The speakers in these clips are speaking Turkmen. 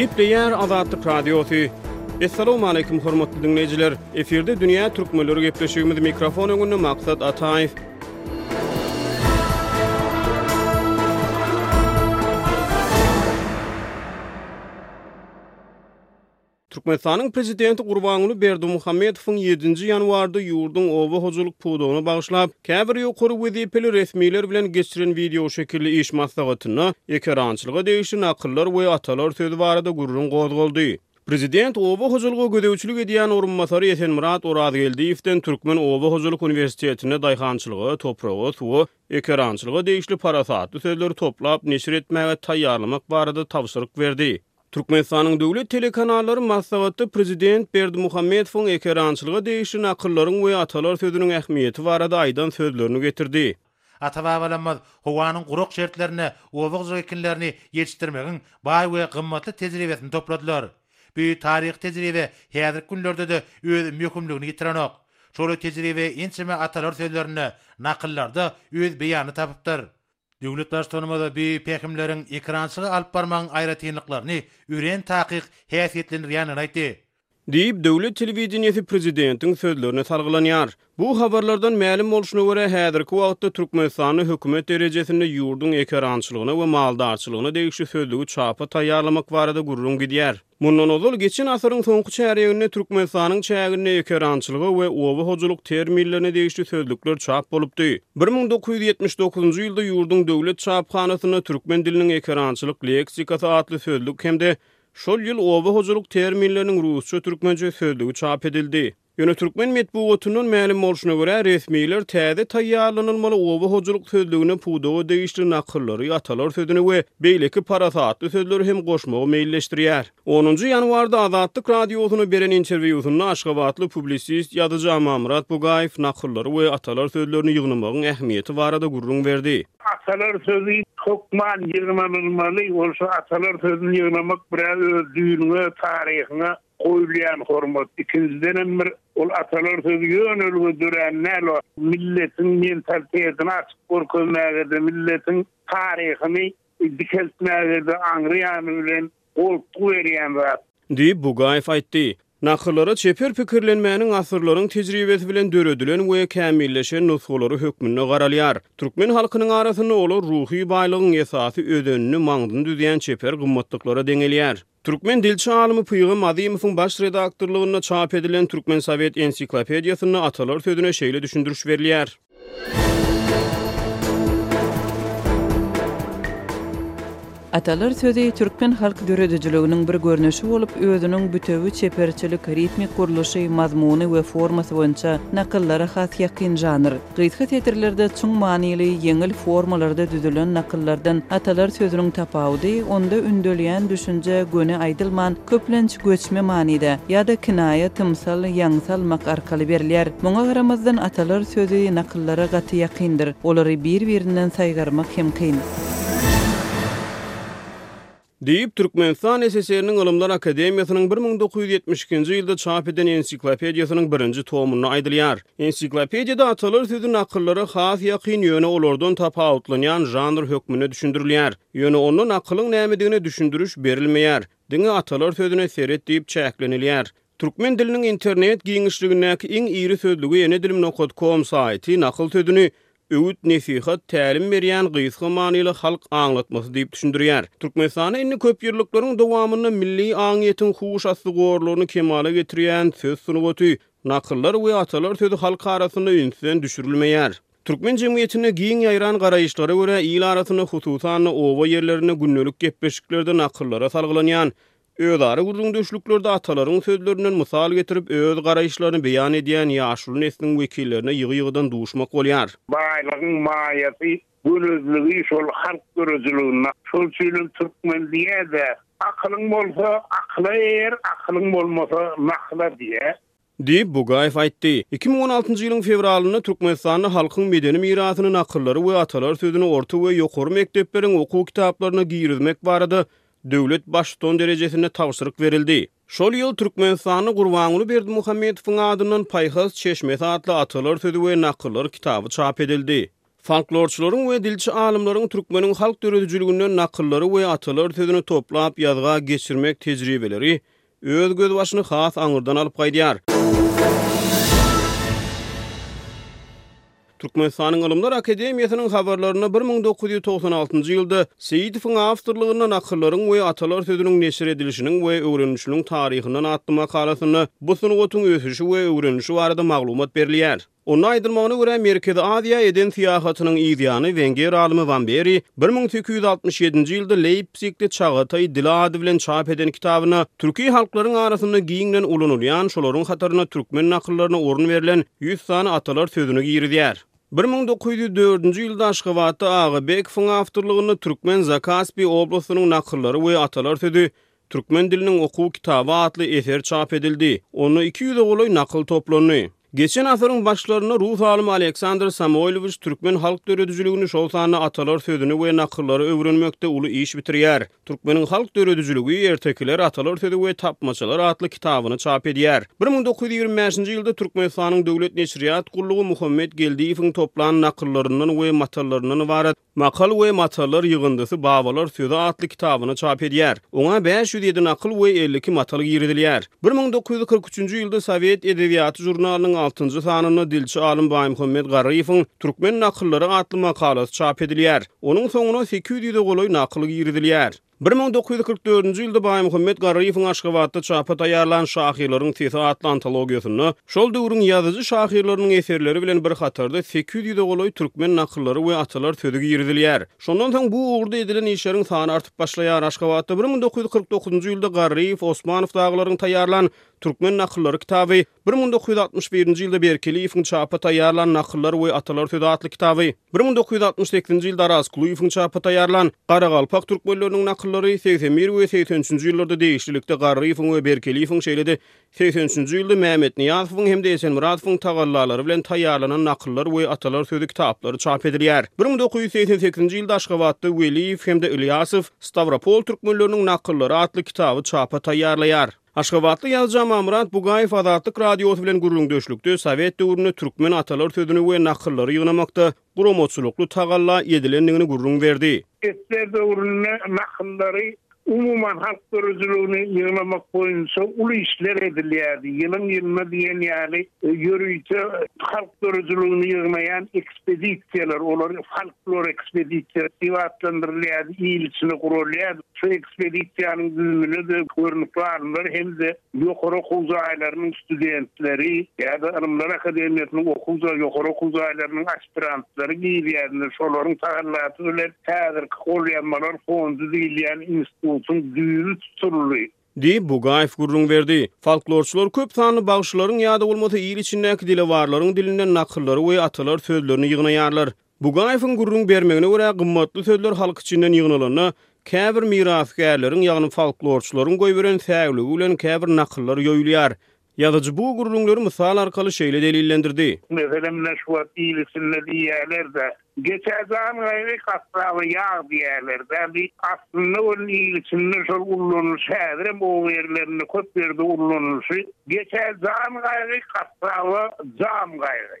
Gepleýär Azatlyk Radiosy. Assalamualaikum hormatly diňleýjiler. Efirde dünýä türkmenleri gepleşigimiz mikrofon öňünde Maksat Ataýew. Türkmenistanyň Prezidenti Gurbanguly Berdimuhamedowyň ýedinji ýanwarda ýurduň oba hojalyk pudagyna bagyşlap, käbir ýokary wezipeli resmiler bilen geçiren wideoşekilli iş maslahatynda ekerançylyga degişli nakyllar we atalar sözi barada gürrüň gozgaldy. Prezident oba hojalyga gözegçilik edýän orunbasary Esenmyrat Orazgeldiýewden Türkmen oba hojalyk uniwersitetinde daýhançylyga, topraga, suwa, ekerançylyga degişli parasatly sözleri toplap neşir etmäge taýýarlamak barada tabşyryk berdi. Türkmenistanyň döwlet telekanallary maslahatda prezident Berdimuhamedowyň ekerançylyga degişli nakyllaryň we atalar sözüniň ähmiýeti barada aýdan sözlerini getirdi. Ata-babalarymyz howanyň gurak şertlerinde oba-hojalyk ekinlerini ýetişdirmegiň baý we gymmatly tejribesini topladylar. Bu taryhy tejribe häzirki günlerde-de öz möhümligini ýitirenok. Şol tejribe ençeme atalar sözlerinde, nakyllarda öz beýanyny tapypdyr. Döwlet Baştutanymyz bu pähimleriň ekrançylygy alyp barmagyň aýratynlyklaryny örän takyk häsiýetlendirýändigini aýtdy. Diýip, döwlet telewideniýesi prezidentiň sözlerine salgylanýar. Bu habarlardan mälim bolşuna görä, häzirki wagtda Türkmenistanda hökümet derejesinde ýurduň ekerançylygyna we maldarçylygyna degişli sözlügi çapa taýýarlamak barada gürrüň gidýär. Mundan ozal, geçen asyryň soňky çärýeginde Türkmenistanyň çäginde ekerançylyga we oba hojalyk terminlerine degişli sözlükler çap bolupdy. Bir müň dokuz ýüz ýetmiş dokuzynjy ýylda ýurduň döwlet çaphanasynda Türkmen diliniň ekerançylyk leksikasy atly sözlük hem-de şol ýyl oba hojalyk terminleriniň rusça-türkmençe sözlügi çap edildi. Ýöne türkmen metbugatyndan mälim bolşuna görä, resmiler täze taýýarlanylmaly oba hojalyk sözlügine pudaga degişli nakyllary, atalar sözüni we beýleki parasatly sözleri hem goşmagy meýilleşdirýär. Onunjy ýanwarda Azatlyk Radiosyna beren interwýusynda aşgabatly publisist ýazyjy Amamyrat Bugaýew nakyllary we atalar sözlerini ýygnamagyň ähmiýeti barada gürrüň berdi. Atalar sözi hökman ýygnanylmaly, bolsa atalar sözüni ýygnamak bir-ä öz düýnüňe, taryhyňa Goýulýan hormat ikinjidenem bir ol atalar sözi ýönelige dörän däl o milletiň mentalitetini açyp görkezmägede milletiň taryhyny dikeltmägede aňry ýany bilen goltgy berýän zat. Diýip, Bugaýew aýtdy. Nakyllara çeper pikirlenmäniň asyrlaryň tejribesi bilen döredilen we kämilleşen nusgalary hökmünde garalýar. Türkmen halkynyň arasynda olar ruhy baýlygyň esasy özenini, maňzyny düzýän çeper gymmatlyklara deňelýär. Türkmen dilçi alymy Pygam Azymowyň baş redaktorlygynda çap edilen Türkmen sowet ensiklopediýasynda atalar sözüne şeýle düşündiriş berilýär. Atalar sözi türkmen halk döredijiliginiň bir görnüşi bolup, özüniň bütewi çeperçilik, ritmik gurluşy, mazmuny we formasy boýunça nakyllara has ýakyn žanr. Gysga setirlerde çuň manyly, ýeňil formalarda düzülen nakyllardan atalar sözüniň tapawudy onda ündelýän düşünje göni aýdylman, köplenç göçme manyda ýa-da kinaýa, tymsal, ýaňy salmak arkaly berilýär. Muňa garamazdan, atalar sözi nakyllara gaty ýakyndyr, olary bir-birinden saýgarmak hem kyn. Diýip, Türkmenistan SSR-niň Ylymlar akademiýasynyň bir müň dokuz ýüz ýetmiş ikinji ýylda çap eden ensiklopediýasynyň birinji tomunda aýdylýar. Ensiklopediýada atalar sözi nakyllara has ýakyn, ýöne olardan tapawutlanýan žanr hökmünde düşündirilýär. Ýöne onda nakylyň nämedigine düşündiriş berilmeýär, diňe atalar sözüne seret diýip çäklenilýär. Türkmen diliniň internet giňişligindäki iň iri sözlügi Enedilim nokat kom saýty nakyl sözüni öwüt-nesihat, tälim berýän gysga manyly halk aňlatmasy diýip düşündirýär. Türkmenistanda indi köpýyllyklaryň dowamynda milli aňyýetiň huş asty gorlaryny kemala getirýän söz sungaty, nakyllar we atalar sözi halk arasynda ünsden düşürilmeýär. Türkmen jemgyýetinde giň ýaýran garaýyşlara görä, il arasynda, hususan-da, oba ýerlerinde gündelik gepleşiklerde nakyllara salgylanýan Özara gürrüňdeşliklerde atalaryň sözlerinden mysal getirip, öz garaýyşlaryny beýan edýän ýaşuly nesliň wekillerine ýygy-ýygydan duşmak bolýar. Baýlygyň maýasy, gönezligi şol halk dörediliginde. Şol üçinem türkmen diýýär-de, Akylyň bolsa, akyla eýer, akylyň bolmasa, nakyla diýýär. Diýip, Bugaýew aýtdy. Iki müň on altynjy ýylyň fewralynda Türkmenistanda halkyň medeni mirasyny, nakyllary we atalar sözüni orta we ýokary mekdepleriň okuw kitaplaryna girizmek barada döwlet Baştutany derejesinde tabşyryk berildi. Şol ýyl Türkmenistanda Gurbanguly Berdimuhamedowyň adyndan Paýhas çeşmesi atly atalar sözi we nakyllar kitaby çap edildi. Folklorçylaryň we dilçi alymlaryň türkmeniň halk döredijiliginden nakyllary we atalar sözüni toplap ýazga geçirmek tejribeleri Öz gözbaşyny has aňyrdan alyp gaýdýar. Türkmenistanyň Ylymlar akademiýasynyň habarlarynda bir müň dokuz ýüz togsan altynjy ýylda Seýidowyň awtorlygynda Nakyllaryň we atalar sözüniň neşir edilişiniň we öwrenilişiniň taryhyndan atly makalasynda bu sungatyň ösüşi we öwrenilişi barada maglumat berilýär. Onda aýdylmagyna görä, Merkezi Aziýa eden syýahatynyň yz ýany wenger alymy Wamberi bir müň sekiz ýüz altmyş ýedinji ýylda leýpzigli çagataý dili ady bilen çap eden kitabynda türki halklaryň arasynda giňden ulanylýan, şolaryň hatarynda türkmen nakyllaryna orun berlen ýüz sany atalar sözüni girizýär. Bir müň dokuz ýüz dördünji ýylda Aşgabatda Agabekowyň awtorlygynda Türkmen Zakaspi oblastynyň nakyllary we atalar sözi Türkmen diliniň okuw kitaby atly eser çap edildi. Onda iki ýüze golaý nakyl toplandy. Geçen asyryň başlarynda rus alymy Aleksandr Samoýlowiç türkmen halk döredijiligini, şol sanda atalar sözüni we nakyllary öwrenmekde uly iş bitirýär. Türkmeniň halk döredijiligi, ertekiler, atalar sözi we tapmaçalar atly kitabyny çap edýär. Bir müň dokuz ýüz ýigrimi bäşinji ýylda Türkmenistanyň Döwlet neşirýat gullugy Muhammet Geldiýewiň toplan nakyllaryndan we matallaryndan ybarat Makal we matallar ýygyndysy Babalar sözi atly kitabyny çap edýär. Oňa bäş ýüz ýedi nakyl we elli iki matal girizilýär. Bir müň dokuz ýüz kyrk üçünji ýylda Sowet edebiýaty žurnalynyň altynjy sanynda dilçi alym Baýmuhammet Garryýewiň Türkmen nakyllary atly makalasy çap edilýär. Onuň soňuna sekiz ýüze golaý nakyl girizilýär. Bir müň dokuz ýüz kyrk dördünji ýylda Baýmuhammet Garryýewiň Aşgabatda çapa taýýarlan Şahyrlaryň sesi atly antologiýasynda şol döwrüň ýazyjy-şahyrlarynyň eserleri bilen bir hatarda sekiz ýüze golaý türkmen nakyllary we atalar sözi girizilýär. Şondan soň bu ugurda edilen işleriň sany artyp başlaýar. Aşgabatda bir müň dokuz ýüz kyrk dokuzynjy ýylda Garryýew Osmanow dagylaryň taýýarlan Türkmen nakyllary kitaby Bir müň dokuz ýüz altmyş birinji ýylda Berkeliýewiň çapa taýýarlan Nakyllar we atalar sözi atly kitaby, bir müň dokuz ýüz altmyş sekizinji ýylda Arazkuluýewiň çapa taýýarlan Garagalpak türkmenleriniň nakyllary, segsen bir we segsen üçünji ýyllarda degişlilikde Garryýewiň we Berkeliýewiň şeýle-de segsen üçünji ýylda Mämmetnyýazowyň hem-de Esenmyradowyň tagallalary bilen taýýarlanan Nakyllar we atalar sözi kitaplary çap edilýär. Bir müň dokuz ýüz segsen sekizinji ýylda Aşgabatda Weliýew hem-de Ylýasow Stawropol türkmenleriniň nakyllary atly kitaby çapa taýýarlaýar. Aşgabatly ýazyjy Amanmyrat Bugaýew Azatlyk Radiosy bilen gürrüňdeşlikde sowet döwründe türkmen atalar sözüni we nakyllary ýygnamakda guramaçylykly tagalla edilendigini gürrüň berdi. Esger döwründe nakyllary, umuman halk döredijiligini ýygnamak boýunça uly işler edilýärdi. Ýylyň-ýylyna diýen ýaly ýörite halk döredijiligini ýygnaýan ekspedisiýalar, olar folklor ekspedisiýasy diýip atlandyrylýardy, il içine guralýardy. Şu ekspedisiýanyň düzümine-de görnükli alymlar hem-de ýokary okuw jaýlarynyň studentleri ýa-da Ylymlar akademiýasynyň okuw jaý, ýokary okuw jaýlarynyň aspirantlary girýärler, şolaryň tagallasy bilen häzirki golýazmalar fondy diýilýän institutyň düýbi tutuldy. Diýip, Bugaýew gürrüň berdi. Folklorçylar köp sanly bagşylaryň ýa-da bolmasa il içindäki dilewarlaryň dilinden nakyllary we atalar sözlerini ýygnaýarlar. Bugaýewiň gürrüň bermegine görä, gymmatly sözler halk içinden ýygnalanda, käbir mirasgärleriň, ýagny folklorçylaryň goýberen säwligi bilen käbir nakyllar ýoýulýar. Ýazyjy bu gürrüňleri mysal arkaly şeýle delillendirdi. Meselem, Meşhur wagt il içinde diýýärler-dä, Geçä jan gaýgy, gassaba ýag diýýärler-dä diýip, aslynda welin il içinde şol ulanylyş häzirem oba ýerlerinde köp ýerde ulanylyşy, Geçä jan gaýgy, gassaba jam gaýgy.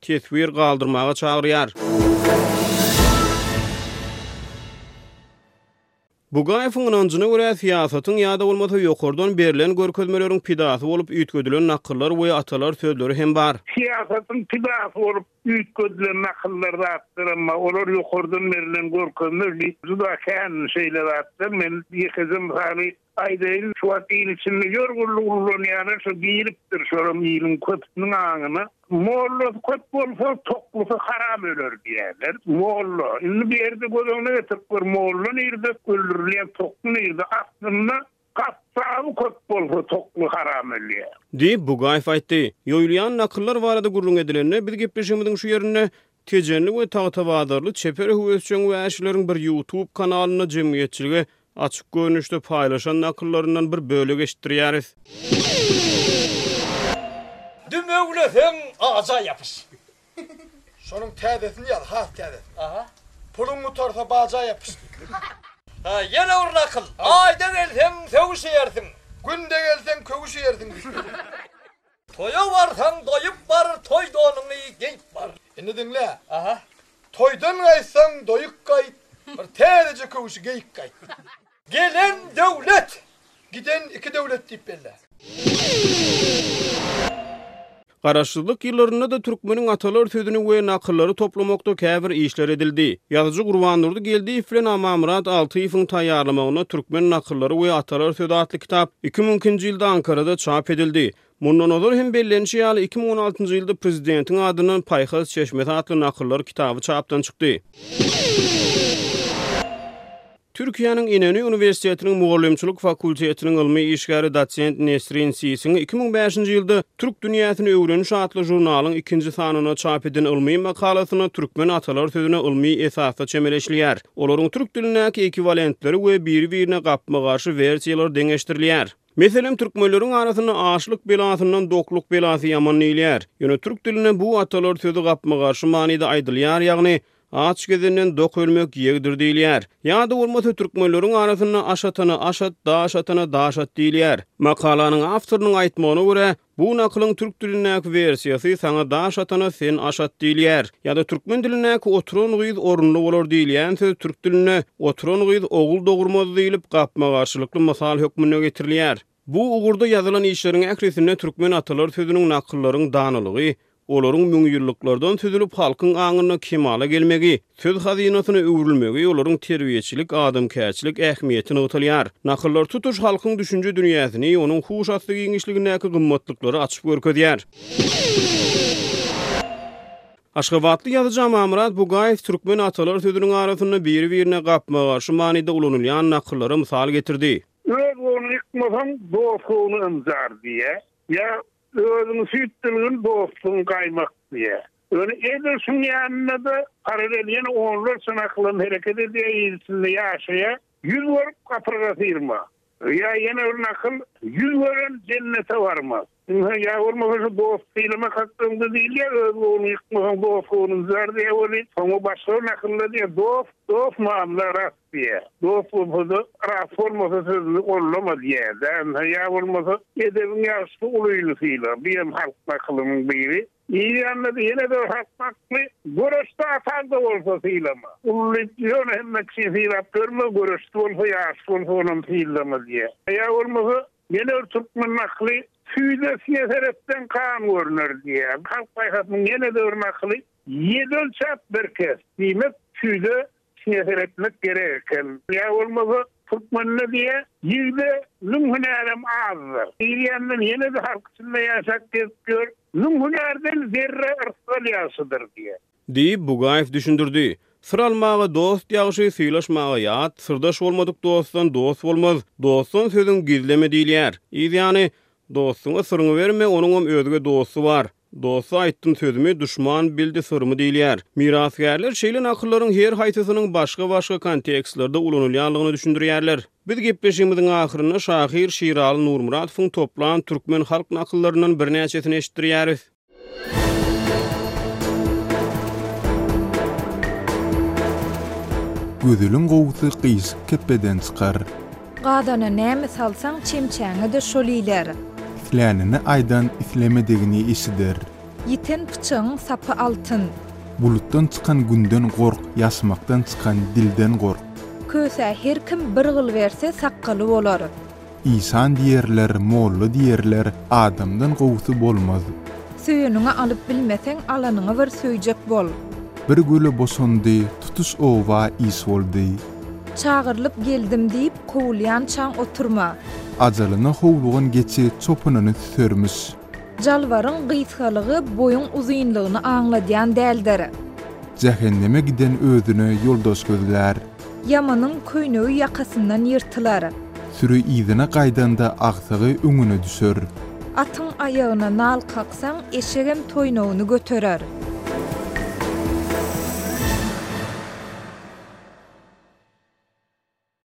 teswir galdyrmaga çagyrýar. Bugaýewiň ynanjyna görä, syýasatyň ýa-da bolmasa ýokardan berlen görkezmeleriň pidasy bolup üýtgedilen nakyllar we atalar sözleri hem bar. Syýasatyň pidasy bolup üýtgedilen nakyllar zatdyr, emma olar ýokardan berlen görkezme juda kän şeýle zatlar. Men ýekeje mysaly Aýdaýyn şu wagt il içinde ýorgunlyk ulanýana şu giripdir şolam iliň köpüsiniň aňyna mollasy köp bolsa toklusy haram öler diýerler molla indi bu ýerde göz öňüne getirip gör molla nirde öldürilýän tokly nirde aslynda gassaby köp bolsa tokly haram ölýär. Diýip Bugaýew aýtdy. Ýoýulýan nakyllar barada gürrüň edilende biz gepleşigimiziň şu ýerinde Tejenli we Tagtabazarly çeper höwesjeň wäşileriň bir ýutub kanalynda jemgyýetçilige açyk görnüşde paýlaşan nakyllaryndan bir bölek eşitdirýäris. Dümewleseň aja ýapyş. Şonuň täzesini ýaz, has täzesini. Aha. Puluň gutarsa baja ýapyş diýip. Ha, ýene bir nakyl. Aýda gelseň söwüşýärsiň. Günde gelseň köwüşýärsiň diýip. Toýa barsaň doýup bar, toý donuňy geýip bar. Indi diňle. Aha. Toýdan gaýtsaň doýuk gaýt, bir täzeje köwşi geýik gaýt. Gelen döwlet, giden iki döwlet diýip belle. Garaşsyzlyk ýyllarynda-da türkmeniň atalar sözüni we nakyllary toplamakda käbir işler edildi. Ýazyjy Gurbandurdy Geldiýew bilen Amanmyrat Altyýewiň taýýarlamagynda Türkmen nakyllary we atalar sözi atly kitap Iki müň ikinji ýylda Ankarada çap edildi. Mundan ozal hem bellenişi ýaly, iki müň on altynjy ýylda prezidentiň adyndan Paýhas çeşmesi atly nakyllar kitaby çapdan çykdy. Türkiýäniň Inönü uniwersitetiniň mugallymçylyk fakultetiniň ylmy işgäri dosent Nesrin Sisiň iki müň bäşinji ýylda Türk dünýäsini öwreniş atly žurnalyň ikinji sanynda çap eden ylmy makalasyna türkmen atalar sözüne ylmy esasda çemeleşilýär. Olaryň türk dilindäki ekwiwalentleri we biri-birine gapma-garşy wersiýalary deňeşdirilýär. Meselem, türkmenleriň arasynda açlyk belasyndan dokluk belasy ýaman diýilýär. Ýöne türk dilinde bu atalar sözi gapma-garşy manyda aýdylýar, ýagny, Aç gezenden dok ölmek ýegdir diýilýär. Ýa-da bolmasa, türkmenleriň arasynda aş atana aş at, daş atana daş at diýilýär. Makalanyň awtorynyň aýtmagyna görä, Bu nakylyň türk dilindäki wersiýasy Saňa daş atana sen aş at diýilýär. Ýa-da türkmen dilindäki Oturan gyz orunly bolar diýilýän söz türk dilinde Oturan gyz ogul dogurmaz diýlip gapma-garşylykly mysal hökmünde getirilýär. Bu ugurda ýazylan işleriň ählisinde türkmen atalar sözüniň nakyllaryň danalygy, Olaryň müňýyllyklardan süzülip, halkyň aňynda kemala gelmegi, söz hazynasyna öwrülmegi olaryň terbiýeçilik, adamkärçilik ähmiýeti nygtalýar. Nakyllar tutuş halkyň düşünje dünýäsini, onuň huş asly giňişligindäki gymmatlyklary açyp görkezýär. Aşgabatly ýazyjy Amamyrat Bugaýew türkmen atalar sözüniň arasynda biri-birine gapma-garşy manyda ulanylýan nakyllara mysal getirdi. Öz gowyny ýykmasaň, dost gowyny ynjar diýýär. Ýa Özüň süýt dilgin dostuň gaýmak diýýär. Ýöne edil şuň ýanynda-da paralel ýene onlarça nakylam hereket edýär, ilçinde ýaşaýar, Ýüz görüp gapyrga syrma. Ýa ýene bir nakyl, Ýüz gören jennete barmaz. Ynha, ýa bolmasa şu dost sylamak hakdaňda diýilýär, öz gowyňy ýykmasaň dost gowyny üzär diýýär weli, soňy başga bir nakylda diýýär, Dost, dost mamla ras. diýýär. Dost bolsa-da, rast bolmasa sözüni gollama diýýär. Dänsa ýa bolmasa, edebiň ýagşysy ulyny syla. Bu hem halk nakylymyň biri. Ir ýanynda-da ýene-de bir halk nakly, Göreçde ataň-da bolsa sylama. Uly ýöne hemme kişi sylap görme, göreçde bolsa, ýaşy bolsa onam sylama diýýär. Ýa bolmasa, ýene bir türkmen nakly, Süýdesiňe seretseň gan görner diýýär. Halk paýhasynyň ýene-de bir nakyly, Ýedi ölçäp bir kes. Diýmek, süýde Şeýle seretmek gerek eken. Ýa bolmasa türkmende diýe, Ýigde müň hünärem azdyr. Diýilýänden ýene-de halk içinde ýaşap gezip ýör, Müň hünärden zerre yrsgal ýagşydyr diýe. Diýip, Bugaýew düşündirdi. Syr almaga dost ýagşy, sylaşmaga ýat, Syrdaş bolmadyk dostdan dost bolmaz, Dostdan sözüň gizleme diýilýär. Yz ýany, Dostuňa syryňy berme, onuňam özge dosty bar. Dosta aýtdym sözümi, duşman bildi syrymy diýilýär. Mirasgärler şeýle nakyllaryň her haýsysynyň başga-başga kontekstlerde ulanylýanlygyny düşündirýärler. Biz gepleşigimiziň ahyrynda şahyr Şiraly Nurmyradowyň toplan türkmen halk nakyllaryndan birnäçesini eşitdirýäris. Gözeliň gowusy gyşyk kepbeden çykar. Gazana näme salsaň, çemçäňe-de şol iler. Islänini aýdan islemedigini eşider. Ýiten pyçagyň sapy altyn. Bulutdan çykan günden gork, ýaşmakdan çykan dilden gork. Kösä her kim bir gyl berse, sakgaly bolar. Işan diýerler, molla diýerler, adamdan gowusy bolmaz. Söýeniňi alyp bilmeseň, alanyňy bir söýjek bol. Bir göle boşandy, tutuş oba iş boldy. Çagyrylyp geldim diýip, kowulýançaň oturma. Ajalyna howlugan geçi çopanyny süsermiş. Jalbaryň gysgalygy boýuň uzynlygyny aňladýan däldir. Jähenneme giden özüne ýoldaş gözlär. Ýamanyň köýnegi ýakasyndan ýyrtylar. Süri yzyna gaýdanda agtygy öňüne düşer. Atyň aýagyna nal kak. Saň eşegem toýnagyny göterer.